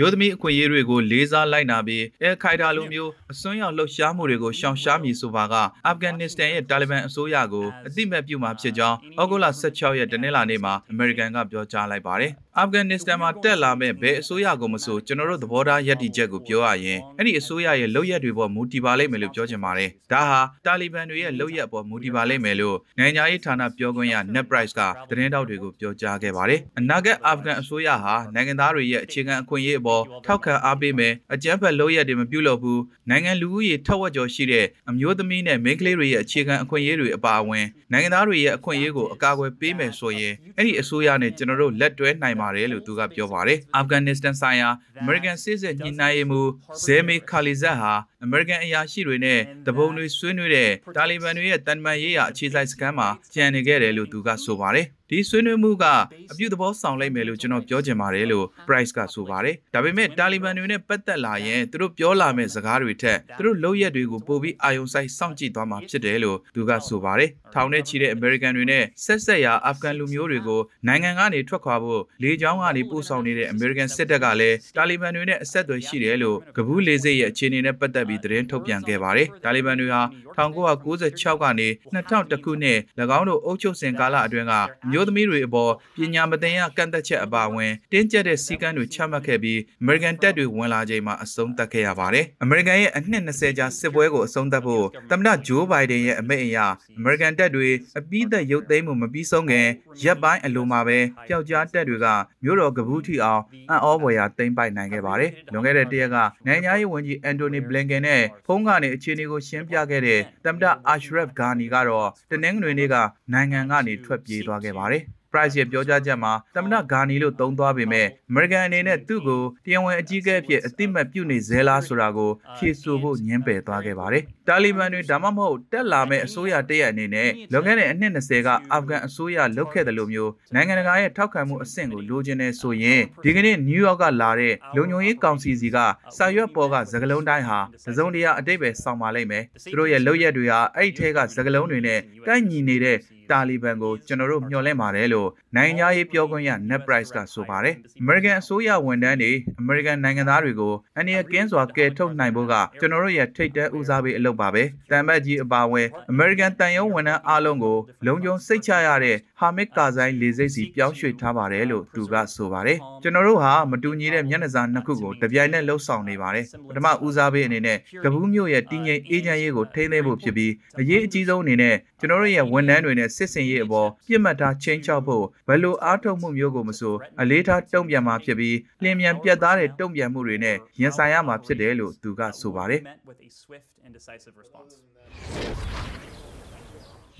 မျိုးသမီးအခွင့်အရေးတွေကိုလေးစားလိုက်နာပြီးအယ်ခိုင်ဒါလိုမျိုးအစွန်းရောက်လှုပ်ရှားမှုတွေကိုရှောင်ရှားမည်ဆိုပါကအာဖဂန်နစ္စတန်ရဲ့တာလီဘန်အစိုးရကိုအတိမတ်ပြုမှာဖြစ်ကြောင်းဩဂုတ်လ16ရက်တနင်္လာနေ့မှာအမေရိကန်ကပြောကြားလိုက်ပါတယ် အာဖဂန်နစ္စတန်မှာတက်လာမဲ့ဘယ်အစိုးရကိုမဆိုကျွန်တော်တို့သဘောထားယက်တီချက်ကိုပြောရရင်အဲ့ဒီအစိုးရရဲ့လုပ်ရက်တွေပေါ်မူတည်ပါလိမ့်မယ်လို့ပြောချင်ပါတယ်ဒါဟာတာလီဘန်တွေရဲ့လုပ်ရက်ပေါ်မူတည်ပါလိမ့်မယ်လို့နိုင်ငံရေးဌာနပြောခွင့်ရ Net Price ကသတင်းတောက်တွေကိုပြောကြားခဲ့ပါတယ်အနာဂတ်အာဖဂန်အစိုးရဟာနိုင်ငံသားတွေရဲ့အခြေခံအခွင့်အရေးအပေါ်ထောက်ခံအားပေးမယ်အကြမ်းဖက်လုပ်ရက်တွေမပြုလုပ်ဘူးနိုင်ငံလူဦးရေထက်ဝက်ကျော်ရှိတဲ့အမျိုးသမီးနဲ့မိန်းကလေးတွေရဲ့အခြေခံအခွင့်အရေးတွေအပါအဝင်နိုင်ငံသားတွေရဲ့အခွင့်အရေးကိုအကာအကွယ်ပေးမယ်ဆိုရင်အဲ့ဒီအစိုးရနဲ့ကျွန်တော်တို့လက်တွဲနိုင်ပါတယ်လို့သူကပြောပါတယ်အာဖဂန်နစ္စတန်ဆိုင်ရာ American စစ်စစ်ညှိနှိုင်းရေးမှူးဇဲမီခါလီဇတ်ဟာ American အရာရှိတွေနဲ့တပုံတွေဆွေးနွေးတဲ့တာလီဘန်တွေရဲ့တန်မာရေးရာအခြေစိုက်စခန်းမှာကြံနေခဲ့တယ်လို့သူကဆိုပါတယ် ဒီဆွေးနွေးမှုကအပြုသဘောဆောင်လိုက်မယ်လို့ကျွန်တော်ပြောချင်ပါတယ်လို့ Price ကဆိုပါတယ်။ဒါပေမဲ့တာလီဘန်တွေနဲ့ပတ်သက်လာရင်သူတို့ပြောလာမယ့်စကားတွေထက်သူတို့လုပ်ရက်တွေကိုပိုပြီးအာရုံစိုက်စောင့်ကြည့်သွားမှာဖြစ်တယ်လို့သူကဆိုပါတယ်။ထောင်ထဲချီတဲ့ American တွေနဲ့ဆက်ဆက်ရာအာဖဂန်လူမျိုးတွေကိုနိုင်ငံကနေထွက်ခွာဖို့လေကြောင်းကနေပို့ဆောင်နေတဲ့ American စစ်တပ်ကလည်းတာလီဘန်တွေနဲ့အဆက်အသွယ်ရှိတယ်လို့ကဘူးလေးစိတ်ရဲ့အခြေအနေနဲ့ပတ်သက်ပြီးသတင်းထုတ်ပြန်ခဲ့ပါတယ်။တာလီဘန်တွေဟာ1996ကနေ2000ခုနှစ်၎င်းတို့အုပ်ချုပ်စဉ်ကာလအတွင်းကမျိုးသမီးတွေအပေါ်ပညာမသင်ရကန့်သက်ချက်အပါအဝင်တင်းကျပ်တဲ့စည်းကမ်းတွေချမှတ်ခဲ့ပြီး American တပ်တွေဝင်လာချိန်မှာအဆုံးသတ်ခဲ့ရပါတယ်။ American ရဲ့အနှစ်20ကြာစစ်ပွဲကိုအဆုံးသတ်ဖို့သမ္မတဂျိုးဘိုင်ဒန်ရဲ့အမိန့်အရ American တပ်တွေအပိသက်ရုပ်သိမ်းမှုမပြီးဆုံးခင်ရပ်ပိုင်းအလိုမှာပဲပျောက်ကြားတပ်တွေကမြို့တော်ကဘူးထီအောင်အံ့ဩဖွယ်ရာသိမ်းပိုက်နိုင်ခဲ့ပါတယ်။လွန်ခဲ့တဲ့တရက်ကနိုင်ငံရေးဝန်ကြီးအန်တိုနီဘလင်ကန်နဲ့ဖုန်းကနေအခြေအနေကိုရှင်းပြခဲ့တဲ့သမ္မတအာရှရက်ဂါနီကတော့တနင်္ဂနွေနေ့ကနိုင်ငံကနေထွက်ပြေးသွားခဲ့ပါတယ်။ Price ရဲ့ပြောကြားချက်မှာသမ္မတဂါနီလို့သုံးသွားပေမဲ့ American အနေနဲ့သူ့ကိုတရားဝင်အကြီးအကဲအဖြစ်အတိမတ်ပြုနေဇဲလားဆိုတာကိုဖြေဆိုဖို့ညှင်းပယ်သွားခဲ့ပါတယ်။တာလီဘန်တွေဒါမှမဟုတ်တက်လာမဲ့အစိုးရတရက်အနေနဲ့လွန်ခဲ့တဲ့အနှစ်20ကအာဖဂန်အစိုးရလုပ်ခဲ့တယ်လို့မျိုးနိုင်ငံတကာရဲ့ထောက်ခံမှုအဆင့်ကိုလိုချင်နေဆိုရင်ဒီကနေ့နယူးယောက်ကလာတဲ့လုံခြုံရေးကောင်စီစီကစာရွက်ပေါ်ကသကလုံးတိုင်းဟာသစုံတရာအတိတ်ပဲဆောင်ပါလိမ့်မယ်။သူတို့ရဲ့လုပ်ရက်တွေဟာအဲ့ဒီထဲကသကလုံးတွေနဲ့ကိုက်ညီနေတဲ့ တာလီဘန်ကိုကျွန်တော်တို့မျှော်လင့်ပါတယ်လို့နိုင်ငံရေးပြောခွင့်ရ Net Price ကဆိုပါတယ်။ American အစိုးရဝန်ထမ်းတွေ American နိုင်ငံသားတွေကိုအနည်းကင်းစွာကယ်ထုတ်နိုင်ဖို့ကကျွန်တော်တို့ရဲ့ထိတ်တဲဦးစားပေးအလုပ်ပါပဲ။တန်မတ်ကြီးအပါအဝင် American တန်ယုံဝန်ထမ်းအားလုံးကိုလုံခြုံစိတ်ချရတဲ့ ဟာမစ်ကာဇိုင်းလေစိတ်စီပြောင်းရွှေ့ထားပါတယ်လို့သူကဆိုပါတယ်။ကျွန်တော်တို့ဟာမတူညီတဲ့မျက်နှာစာနှစ်ခုကိုတပြိုင်နက်လှုပ်ဆောင်နေပါတယ်။ပထမဦးစားပေးအနေနဲ့ကပူးမြို့ရဲ့တည်ငြိမ်အေးချမ်းရေးကိုထိန်းသိမ်းဖို့ဖြစ်ပြီးအရေးအကြီးဆုံးအနေနဲ့ကျွန်တော်တို့ရဲ့ဝန်ထမ်းတွေနဲ့စစ်စင်ရေးအပေါ်ပြစ်မှတ်ထားချင်းချောက်ဖို့ဘယ်လိုအားထုတ်မှုမျိုးကိုမဆိုအလေးထားတုံ့ပြန်မှာဖြစ်ပြီးလျင်မြန်ပြတ်သားတဲ့တုံ့ပြန်မှုတွေနဲ့ရင်ဆိုင်ရမှာဖြစ်တယ်လို့သူကဆိုပါတယ်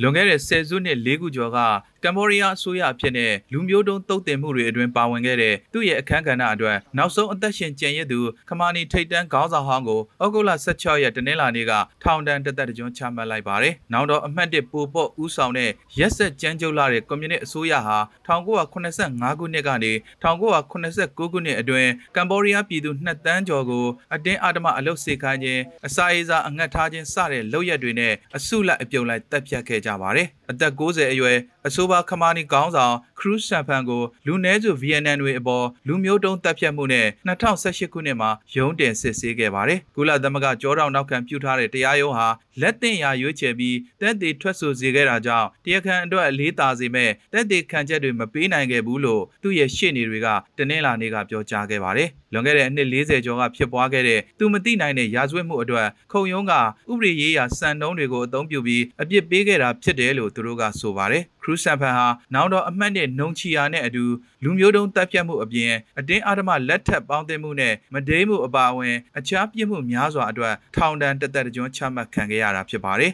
လွန်ခဲ့တဲ့ဆယ်စုနှစ်၄ခုကျော်ကကမ်ဘောဒီးယားအစိုးရအဖြစ်နဲ့လူမျိုးတုံးတုတ်တင်မှုတွေအတွင်းပါဝင်ခဲ့တဲ့သူ့ရဲ့အခမ်းကဏ္ဍအတွက်နောက်ဆုံးအသက်ရှင်ကျန်ရစ်သူခမာနီထိတ်တန်းခေါင်းဆောင်ဟောင်းကိုဩဂုတ်လ16ရက်တနင်္လာနေ့ကထောင်ဒဏ်တသက်တကြွချမှတ်လိုက်ပါတယ်။နောက်တော့အမှတ်1ပူပေါ့ဦးဆောင်တဲ့ရက်ဆက်ကြမ်းကြုတ်လာတဲ့ကွန်မြူနစ်အစိုးရဟာ1985ခုနှစ်ကနေ1989ခုနှစ်အတွင်းကမ်ဘောဒီးယားပြည်သူ2တန်းကျော်ကိုအတင်းအဓမ္မအလုပ်စေခိုင်းခြင်းအစာရေးစာအငတ်ထားခြင်းစတဲ့လုပ်ရက်တွေနဲ့အစုလိုက်အပြုံလိုက်တပ်ဖြတ်ခဲ့ကြပါတယ်။အသက်60အရွယ်အဆိုပါခမာနီကောင်းဆောင် ခရူးဆန်ဖန်ကိုလူနည်းစုဗီယက်နမ်တွေအပေါ်လူမျိုးတုံးတပ်ဖြတ်မှုနဲ့2018ခုနှစ်မှာရုံးတင်စစ်ဆေးခဲ့ပါတယ်။ကုလသမဂ္ဂကြောတော်နောက်ခံပြုထားတဲ့တရားရုံးဟာလက်တင်ရာရွေးချယ်ပြီးတက်သေးထွက်ဆိုစေခဲ့တာကြောင့်တရားခံအတွက်အလေးသာစေမဲ့တက်သေးခံချက်တွေမပေးနိုင်ခဲ့ဘူးလို့သူ့ရဲ့ရှေ့နေတွေကတနင်္လာနေ့ကပြောကြားခဲ့ပါတယ်။လွန်ခဲ့တဲ့အနှစ်40ကျော်ကဖြစ်ပွားခဲ့တဲ့သူမသိနိုင်တဲ့ရာဇဝတ်မှုအတွက်ခုံရုံးကဥပဒေရေးရာစံနှုန်းတွေကိုအသုံးပြုပြီးအပြစ်ပေးခဲ့တာဖြစ်တယ်လို့သူတို့ကဆိုပါတယ်။ခရူးဆန်ဖန်ဟာနောက်တော့အမှတ်နဲ့နှုံချီယာနဲ့အတူလူမျိုးတုံးတပ်ဖြတ်မှုအပြင်အတင်းအဓမ္မလက်ထပ်ပေါင်းသိမှုနဲ့မဒိမှုအပါအဝင်အခြားပြစ်မှုများစွာအတွက်ထောင်ဒဏ်တသက်တကြွချမှတ်ခံခဲ့ရတာဖြစ်ပါတယ်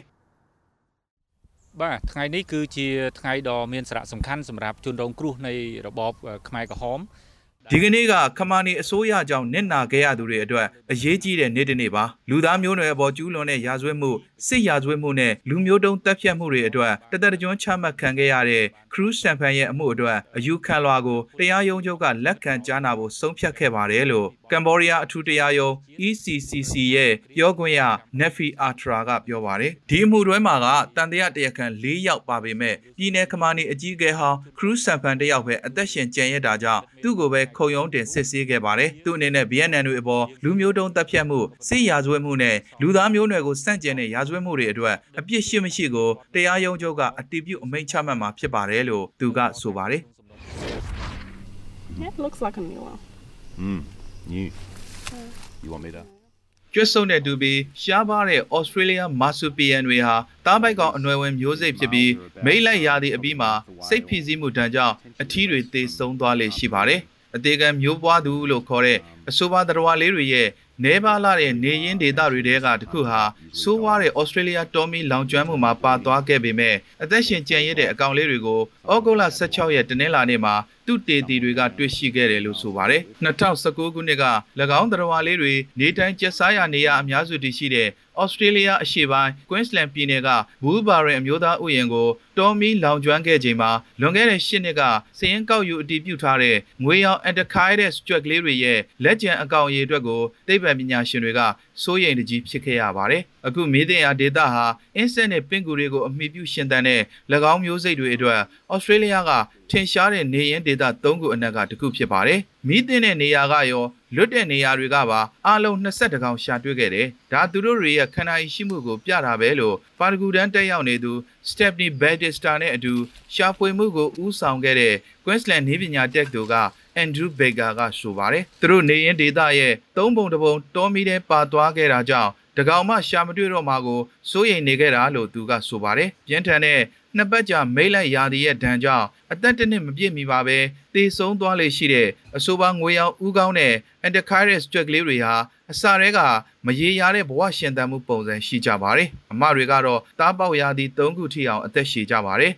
បាទថ្ងៃនេះគឺជាថ្ងៃដ៏មានសារៈសំខាន់សម្រាប់ជនរងគ្រោះនៃរបបខ្មែរក្រហម ဒီကနေ့ကခမာနီအစိုးရကြောင့်နစ်နာခဲ့ရသူတွေအတွက်အရေးကြီးတဲ့နေ့တစ်နေ့ပါလူသားမျိုးနွယ်အပေါ်ကျူးလွန်တဲ့ရာဇဝတ်မှုစစ်ရာဇဝတ်မှုနဲ့လူမျိုးတုံးတပ်ဖြတ်မှုတွေအတွက်တသက်တကြွချမှတ်ခံခဲ့ရတဲ့ခရူးစတန်ဖန်ရဲ့အမှုအတွက်အယူခံလွှာကိုတရားရုံးချုပ်ကလက်ခံကြားနာဖို့ဆုံးဖြတ်ခဲ့ပါတယ်လို့ကမ်ဘောဒီးယားအထူးတရားရုံး ECCC ရဲ့ပြောခွင့်ရ Nefi Atra ကပြောပါတယ်ဒီအမှုတွဲမှာကတန်တရားတရားခံ၄ယောက်ပါပေမဲ့ပြည်내ခမာနီအကြီးအကဲဟောင်းခရူးစတန်ဖန်တယောက်ပဲအသက်ရှင်ကျန်ရတာကြောင့်သူ့ကိုပဲခုံရုံးတင်စစ်ဆေးခဲ့ပါတယ်။သူ့အနေနဲ့ BNN တွေအပေါ်လူမျိုးတုံးတပ်ဖြတ်မှုစစ်ရာဇဝတ်မှုနဲ့လူသားမျိုးနွယ်ကိုစန့်ကျင်တဲ့ရာဇဝတ်မှုတွေအတွက်အပြစ်ရှိမရှိကိုတရားရုံးချုပ်ကအတည်ပြုအမိန့်ချမှတ်မှာဖြစ်ပါတယ်လို့သူကဆိုပါတယ်။ Yeah, it looks like a new one. Mm, new. You want me to? ကျွတ်ဆုံတဲ့သူပြီးရှားပါတဲ့ Australia Marsupial တွေဟာတားပိုက်ကောင်အနွယ်ဝင်မျိုးစိတ်ဖြစ်ပြီးမိတ်လိုက်ရာသည့်အပြီးမှာစိတ်ဖိစီးမှုတန်ကြောင့်အထီးတွေသေဆုံးသွားလေရှိပါတယ်။ အသေးကံမျိုးပွားသူလို့ခေါ်တဲ့အဆိုပါတရားလေးတွေရဲ့နေပါလာတဲ့နေရင်းဒေသတွေတဲကတခုဟာဆိုးဝါးတဲ့ Australia Tommy လောင်ကျွမ်းမှုမှာပါသွားခဲ့ပေမဲ့အသက်ရှင်ကျန်ရစ်တဲ့အကောင်လေးတွေကိုဩဂုတ်လ16ရက်တနင်္လာနေ့မှာ သူတေတီတွေကတွေ့ရှိခဲ့တယ်လို့ဆိုပါတယ်2019ခုနှစ်က၎င်းတရားလေးတွေနေတိုင်းကျက်စားရနေရအများစုတည်ရှိတဲ့ဩစတြေးလျအရှေ့ပိုင်း Queensland ပြည်နယ်က Woolbarren အမျိုးသားဥယျာဉ်ကိုတော်မီလောင်ကျွမ်းခဲ့ချိန်မှာလွန်ခဲ့တဲ့၈နှစ်ကစည်ရင်ကောက်ယူအတည်ပြုထားတဲ့ငွေရောင် Antichides ကြွက်ကလေးတွေရဲ့လက်ကျန်အကောင်အရေးအတွက်ကိုသိပ္ပံပညာရှင်တွေကစိုးရိမ်တကြီးဖြစ်ခဲ့ရပါတယ်။အခုမေးတဲ့အားဒေတာဟာအင်းဆက်နဲ့ပင်ကူတွေကိုအမိပြုရှင်သန်တဲ့၎င်းမျိုးစိတ်တွေအတွက်ဩစတြေးလျကထင်ရှားတဲ့နေရင်ဒေတာ၃ခုအနက်ကတစ်ခုဖြစ်ပါတယ်။မိသင်းတဲ့နေရာကရောလွတ်တဲ့နေရာတွေကပါအလုံး22ကောင်ရှာတွေ့ခဲ့တယ်။ဒါသူတို့တွေရဲ့ခန္ဓာရှိမှုကိုပြတာပဲလို့ပါရဂူတန်းတက်ရောက်နေသူ Stephanie Battista နဲ့အတူရှာဖွေမှုကိုဦးဆောင်ခဲ့တဲ့ Queensland နေပညာတက္ကသိုလ်က Andrew Baker ကဆိုပါတယ်။သူတို့နေရင်ဒေတာရဲ့သုံးပုံတစ်ပုံတောမီတဲ့ပါသွားခဲ့တာကြောင့် တကောင်မှရှာမတွေ့တော့မှကိုစိုးရိမ်နေခဲ့တာလို့သူကဆိုပါတယ်။ပြင်းထန်တဲ့နှစ်ပတ်ကြာမိတ်လိုက်ရာသီရဲ့ဒဏ်ကြောင့်အသက်တစ်နှစ်မပြည့်မီပါပဲသေဆုံးသွားလေရှိတဲ့အဆိုပါငွေရောင်ဥကောင်းတဲ့ Antichiris ကြွက်ကလေးတွေဟာအစာတွေကမရေရာတဲ့ဘဝရှင်သန်မှုပုံစံရှိကြပါတယ်။အမတွေကတော့တားပေါက်ရာသီ၃ခုထိအောင်အသက်ရှည်ကြပါတယ်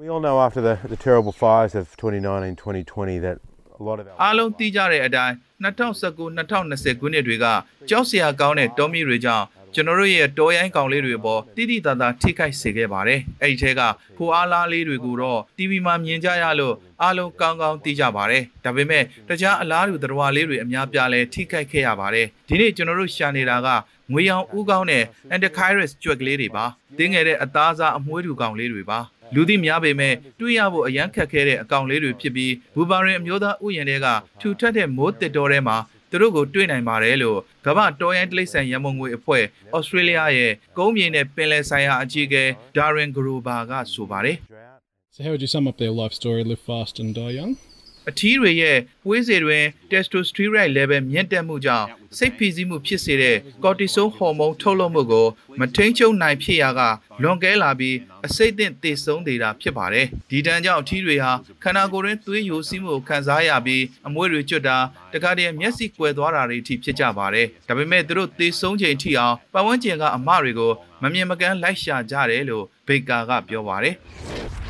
We all know after the, the terrible fires of 2019 2020 that a lot of our. အားလုံးသိကြတဲ့အတိုင်း 2019-2020ခုနှစ်တွေကကြောက်စရာကောင်းတဲ့တောမီတွေကြောင့်ကျွန်တော်တို့ရဲ့တောရိုင်းကောင်လေးတွေပေါ်တိတိတသာထိခိုက်စေခဲ့ပါတယ်။အဲ့ဒီထဲကဖိုအားလားလေးတွေကိုတော့ TV မှာမြင်ကြရလို့အားလုံးကောင်းကောင်းသိကြပါတယ်။ဒါပေမဲ့တခြားအလားတူတရားလေးတွေအများပြားလဲထိခိုက်ခဲ့ရပါတယ်။ဒီနေ့ကျွန်တော်တို့ရှာနေတာကငွေရောင်ဥကောင်းတဲ့ Antichiris ကြွက်ကလေးတွေပါ။တင်းငယ်တဲ့အသားစားအမွှေးတူကောင်လေးတွေပါ။ လူသိများပေမဲ့တွေ့ရဖို့အရန်ခက်ခဲတဲ့အကောင်လေးတွေဖြစ်ပြီးဘူဘာရင်အမျိုးသားဥယျာဉ်တွေကထူထပ်တဲ့မိုးတစ်တော်ထဲမှာသူတို့ကိုတွေ့နိုင်ပါတယ်လို့ကမ္ဘာတော်ရိုင်းတိရစ္ဆာန်ရမုံငွေအဖွဲ့ဩစတြေးလျရဲ့ကုန်းမြေနဲ့ပင်လယ်ဆိုင်ရာအကြီးအကဲဒါရင်ဂရိုဘာကဆိုပါတယ် So how would you sum up their life story? Live fast and die young. အထီးတွေရဲ့ပွေးစေတွင် testosterone level မြင့်တက်မှုကြောင့်စိတ်ဖိစီးမှုဖြစ်စေတဲ့ cortisol ဟော်မုန်းထုတ်လွှတ်မှုကိုမထိန်ချုပ်နိုင်ဖြစ်ရာကလွန်ကဲလာပြီးအစိတ်အသင့်သေဆုံးနေတာဖြစ်ပါတယ်။ဒီတန်းကြောင့်အထီးတွေဟာခန္ဓာကိုယ်တွင်သွေးယိုစီးမှုကိုခံစားရပြီးအမွှေးတွေကျွတ်တာတခါတည်းမျက်စိကွယ်သွားတာတွေအထိဖြစ်ကြပါတယ်။ဒါပေမဲ့သူတို့သေဆုံးချိန်ထိအောင်ပတ်ဝန်းကျင်ကအမတွေကိုမမြင်မကန်းလိုက်ရှာကြတယ်လို့ဘေကာကပြောပါတယ်။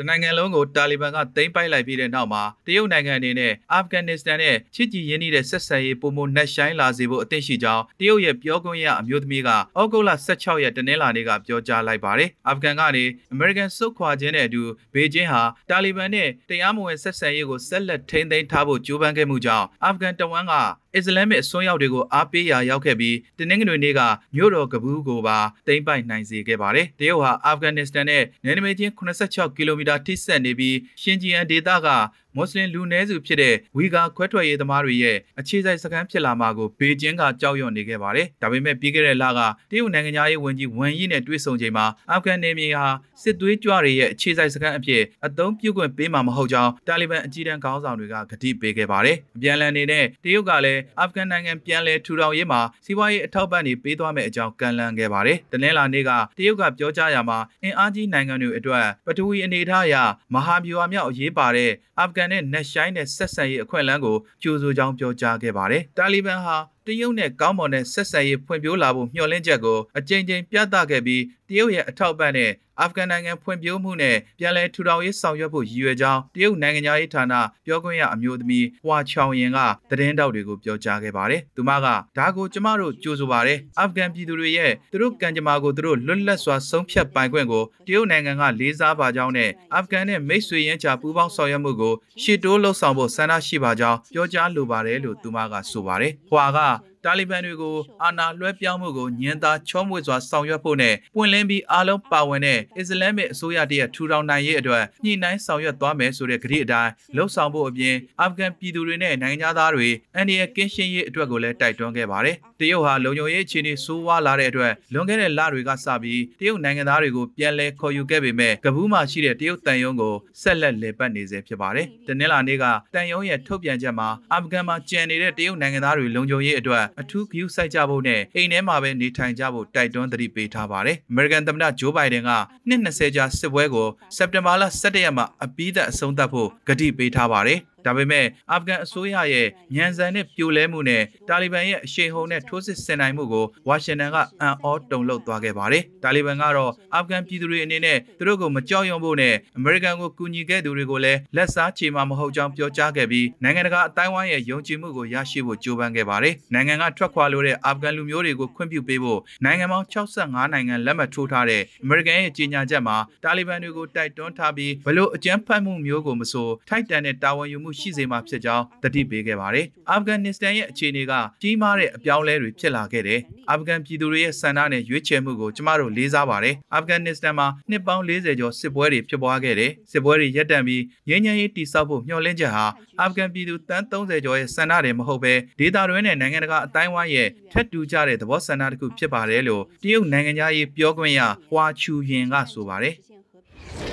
တနိုင်ငံလုံးကိုတာလီဘန်ကသိမ်းပိုက်လိုက်ပြီးတဲ့နောက်မှာတရုတ်နိုင်ငံအနေနဲ့အာဖဂန်နစ္စတန်နဲ့ချစ်ကြည်ရင်းနှီးတဲ့ဆက်ဆံရေးပုံမနှက်ဆိုင်လာစေဖို့အသင့်ရှိကြောင်းတရုတ်ရဲ့ပြောခွင့်ရအမျိုးသမီးကဩဂုတ်လ16ရက်တနင်္လာနေ့ကပြောကြားလိုက်ပါတယ်။အာဖဂန်ကနေအမေရိကန်စုခွာခြင်းနဲ့အတူဘေကျင်းဟာတာလီဘန်နဲ့တရားမဝင်ဆက်ဆံရေးကိုဆက်လက်ထိန်းသိမ်းထားဖို့ကြိုးပမ်းခဲ့မှုကြောင့်အာဖဂန်တဝမ်းကအစ္စလာမစ်အစွန်းရောက်တွေကိုအားပေးရာရောက်ခဲ့ပြီးတနင်္ဂနွေနေ့ကမြို့တော်ကဘူးကိုပါသိမ်းပိုက်နိုင်စေခဲ့ပါတယ်။တရုတ်ဟာအာဖဂန်နစ္စတန်နဲ့နယ်နိမိတ်ချင်း86ကီလိုမီတာထိစပ်နေပြီးရှင်ဂျီယန်ဒေသကမွတ်စလင်လူနည်းစုဖြစ်တဲ့ဝီဂါခွဲထွက်ရေးသမားတွေရဲ့အခြေစိုက်စခန်းဖြစ်လာမှာကိုဘေကျင်းကကြောက်ရွံ့နေခဲ့ပါတယ်။ဒါပေမဲ့ပြီးခဲ့တဲ့လကတရုတ်နိုင်ငံသားရေးဝန်ကြီးဝမ်ယီနဲ့တွေ့ဆုံချိန်မှာအာဖဂန်နေမြေဟာစစ်သွေးကြွတွေရဲ့အခြေစိုက်စခန်းအဖြစ်အသုံးပြုခွင့်ပေးမှာမဟုတ်ကြောင်းတာလီဘန်အကြီးတန်းခေါင်းဆောင်တွေကကတိပေးခဲ့ပါတယ်။အပြန်အလှန်အနေနဲ့တရုတ်ကလည်းအာဖဂန်နိုင်ငံပြန်လည်ထူထောင်ရေးမှာစီးပွားရေးအထောက်ပံ့တွေပေးသွားမယ့်အကြောင်းကန့်လန့်ခဲ့ပါတယ်။တနင်္လာနေ့ကတရုတ်ကပြောကြားရာမှာအင်အားကြီးနိုင်ငံတွေအတွက်ပထဝီအနေအထားအရမဟာဗျူဟာမြောက်အရေးပါတဲ့အာဖဂန်နဲ့နက်ရှိုင်းတဲ့ဆက်ဆံရေးအခွင့်အလမ်းကိုကြိုးဆိုကြောင်းပြောကြားခဲ့ပါတယ်။တာလီဘန်ဟာတရုတ်နဲ့ကောင်းမွန်တဲ့ဆက်ဆံရေးဖွံ့ဖြိုးလာဖို့မျှော်လင့်ချက်ကိုအကြိမ်ကြိမ်ပြသခဲ့ပြီးတရုတ်ရဲ့အထောက်ပံ့နဲ့အာဖဂန်နိုင်ငံဖွံ့ဖြိုးမှုနဲ့ပြန်လည်ထူထောင်ရေးဆောင်ရွက်ဖို့ရည်ရွယ်ကြောင်းတရုတ်နိုင်ငံသားရေးဌာနပြောခွင့်ရအမျိုးသမီးဟွာချောင်ရင်ကသတင်းတောက်တွေကိုပြောကြားခဲ့ပါတယ်။သူမကဒါကိုကျမတို့ကြိုဆိုပါတယ်။အာဖဂန်ပြည်သူတွေရဲ့သူတို့ကံကြမ္မာကိုသူတို့လွတ်လပ်စွာဆုံးဖြတ်ပိုင်ခွင့်ကိုတရုတ်နိုင်ငံကလေးစားပါကြောင်းနဲ့အာဖဂန်နဲ့မိတ်ဆွေရင်းချပူးပေါင်းဆောင်ရွက်မှုကိုရှေ့တိုးလှုပ်ဆောင်ဖို့ဆန္ဒရှိပါကြောင်းပြောကြားလိုပါတယ်လို့သူမကဆိုပါတယ်။ဟွာက တာလီဘန်တွေကိုအာဏာလွှဲပြောင်းမှုကိုညင်သာချောမွေ့စွာဆောင်ရွက်ဖို့နဲ့ပွင့်လင်းပြီးအားလုံးပါဝင်တဲ့အစ္စလာမစ်အစိုးရတရက်ထူထောင်နိုင်ရေးအတွက်ညှိနှိုင်းဆောင်ရွက်သွားမယ်ဆိုတဲ့ကတိအတိုင်းလှုံ့ဆော်ဖို့အပြင်အာဖဂန်ပြည်သူတွေနဲ့နိုင်ငံသားတွေအန်ဒီရဲ့ကင်းရှင်းရေးအတွက်ကိုလည်းတိုက်တွန်းခဲ့ပါတယ်။တရုတ်ဟာလုံခြုံရေးအခြေအနေဆိုးဝါးလာတဲ့အတွက်လွန်ခဲ့တဲ့လတွေကစပြီးတရုတ်နိုင်ငံသားတွေကိုပြန်လည်ခေါ်ယူခဲ့ပေမဲ့ကဘူးမှာရှိတဲ့တရုတ်တန်ယုံကိုဆက်လက်လည်ပတ်နေစေဖြစ်ပါတယ်။တနင်္လာနေ့ကတန်ယုံရဲ့ထုတ်ပြန်ချက်မှာအာဖဂန်မှာကျန်နေတဲ့တရုတ်နိုင်ငံသားတွေလုံခြုံရေးအတွက်အထူးဂရုစိုက်ကြဖို့နဲ့အိမ်ထဲမှာပဲနေထိုင်ကြဖို့တိုက်တွန်းသတိပေးထားပါတယ်။ American သမ္မတဂျိုးဘိုင်ဒန်ကနှစ်20ကြာစစ်ပွဲကိုစက်တင်ဘာလ17ရက်မှာအပြီးသတ်အဆုံးသတ်ဖို့ကတိပေးထားပါတယ်။ဒါပေမဲ့အာဖဂန်အစိုးရရဲ့ညံဆန်တဲ့ပြိုလဲမှုနဲ့တာလီဘန်ရဲ့အရှိန်ဟုန်နဲ့ထိုးစစ်ဆင်နိုင်မှုကိုဝါရှင်တန်ကအံ့ဩတုန်လှုပ်သွားခဲ့ပါတယ်။တာလီဘန်ကတော့အာဖဂန်ပြည်သူတွေအနေနဲ့သူတို့ကိုမကြောက်ရွံ့ဖို့နဲ့အမေရိကန်ကိုကူညီခဲ့သူတွေကိုလည်းလက်စားချေမှာမဟုတ်ကြောင်းပြောကြားခဲ့ပြီးနိုင်ငံတကာအတိုင်းဝိုင်းရဲ့ယုံကြည်မှုကိုရရှိဖို့ကြိုးပမ်းခဲ့ပါတယ်။နိုင်ငံကထွက်ခွာလို့တဲ့အာဖဂန်လူမျိုးတွေကိုခွင့်ပြုပေးဖို့နိုင်ငံပေါင်း65နိုင်ငံလက်မှတ်ထိုးထားတဲ့အမေရိကန်ရဲ့ကြေညာချက်မှာတာလီဘန်တွေကိုတိုက်တွန်းထားပြီးဘလို့အကြမ်းဖက်မှုမျိုးကိုမဆိုထိုက်တန်တဲ့တာဝန်ယူမှုရှိစေမှာဖြစ်ကြောင်းတတိပေးခဲ့ပါတယ်။အာဖဂန်နစ္စတန်ရဲ့အခြေအနေကကြီးမားတဲ့အပြောင်းလဲတွေဖြစ်လာခဲ့တယ်။အာဖဂန်ပြည်သူတွေရဲ့ဆန္ဒနဲ့ရွေးချယ်မှုကိုကျမတို့လေးစားပါတယ်။အာဖဂန်နစ္စတန်မှာနှစ်ပေါင်း40ကျော်စစ်ပွဲတွေဖြစ်ပွားခဲ့တယ်။စစ်ပွဲတွေရပ်တန့်ပြီးငြိမ်းချမ်းရေးတည်ဆောက်ဖို့မျှော်လင့်ချက်ဟာအာဖဂန်ပြည်သူတန်း30ကျော်ရဲ့ဆန္ဒတွေမဟုတ်ဘဲဒေသတွင်းနဲ့နိုင်ငံတကာအတိုင်းအဝိုင်းရဲ့ထက်တူကြတဲ့သဘောဆန္ဒတစ်ခုဖြစ်ပါတယ်လို့တရုတ်နိုင်ငံသားရေးပြောခွင့်ရဟွာချူရင်ကဆိုပါတယ်။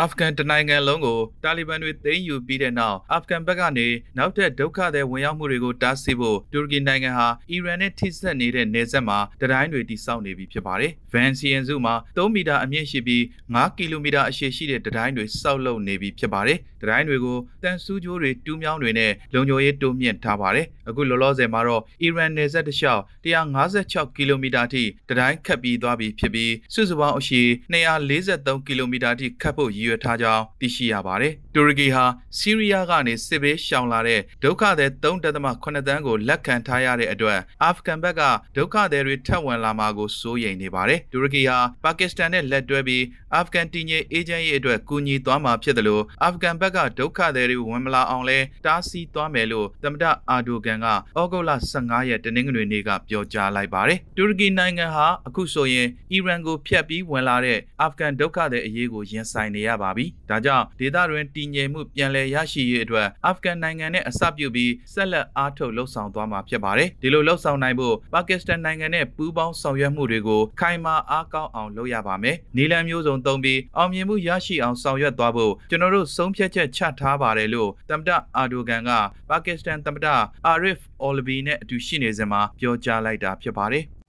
အာဖဂန်တနိုင်ငံလုံးကိုတာလီဘန်တွေသိမ်းယူပြီးတဲ့နောက်အာဖဂန်ဘက်ကနေနောက်ထပ်ဒုက္ခသည်ဝင်ရောက်မှုတွေကိုတားဆီးဖို့တူရကီနိုင်ငံဟာအီရန်နဲ့ထိစပ်နေတဲ့နယ်စပ်မှာတတိုင်းတွေတိစောက်နေပြီဖြစ်ပါတယ်။ဗန်စီယန်စုမှာ3မီတာအမြင့်ရှိပြီး5ကီလိုမီတာအရှည်ရှိတဲ့တတိုင်းတွေစောက်လုပ်နေပြီဖြစ်ပါတယ်။တတိုင်းတွေကိုတန်ဆူးကြိုးတွေတူးမြောင်းတွေနဲ့လုံခြုံရေးတိုးမြင့်ထားပါတယ်။အခုလောလောဆယ်မှာတော့အီရန်နယ်စပ်တစ်လျှောက်156ကီလိုမီတာထိတတိုင်းခတ်ပြီးသွားပြီဖြစ်ပြီးစုစုပေါင်းအရှည်243ကီလိုမီတာထိခတ်ဖို့ရည်ရွယ်ထားကြောင်းသိရှိရပါတယ်။တူရကီဟာဆီးရီးယားကနေစစ်ဘေးရှောင်လာတဲ့ဒုက္ခသည်3.8တန်းကိုလက်ခံထားရတဲ့အတွက်အာဖဂန်ဘက်ကဒုက္ခသည်တွေထပ်ဝင်လာမှာကိုစိုးရိမ်နေပါတယ်။တူရကီဟာပါကစ္စတန်နဲ့လက်တွဲပြီးအာဖဂန်တည်ငြိမ်အေဂျင့်ရေးအတွက်ကူညီသွားမှာဖြစ်တယ်လို့အာဖဂန်ဘက်ကဒုက္ခသည်တွေဝင်မလာအောင်လဲတားဆီးသွားမယ်လို့သမ္မတအာဒိုဂန်ကဩဂုတ်လ15ရက်တနင်္ဂနွေနေ့ကပြောကြားလိုက်ပါတယ်။တူရကီနိုင်ငံဟာအခုဆိုရင်အီရန်ကိုဖျက်ပြီးဝင်လာတဲ့အာဖဂန်ဒုက္ခသည်အရေးကိုရင်ဆိုင်နေရပါပြီ။ဒါကြောင့်ဒေသတွင်တည်ငြိမ်မှုပြန်လည်ရရှိရေးအတွက်အာဖဂန်နိုင်ငံနဲ့အစပြုပြီးဆက်လက်အားထုတ်လှုပ်ဆောင်သွားမှာဖြစ်ပါတယ်။ဒီလိုလှုပ်ဆောင်နိုင်ဖို့ပါကစ္စတန်နိုင်ငံနဲ့ပူးပေါင်းဆောင်ရွက်မှုတွေကိုခိုင်မာအားကောင်းအောင်လုပ်ရပါမယ်။နီလန်မျိုးစုံသုံးပြီးအောင်မြင်မှုရရှိအောင်ဆောင်ရွက်သွားဖို့ကျွန်တော်တို့ဆုံးဖြတ်ချက်ချထားပါတယ်လို့သမ္မတအာဒိုဂန်ကပါကစ္စတန်သမ္မတအာရစ်အော်လဘီနဲ့အတူရှိနေစဉ်မှာပြောကြားလိုက်တာဖြစ်ပါတယ်။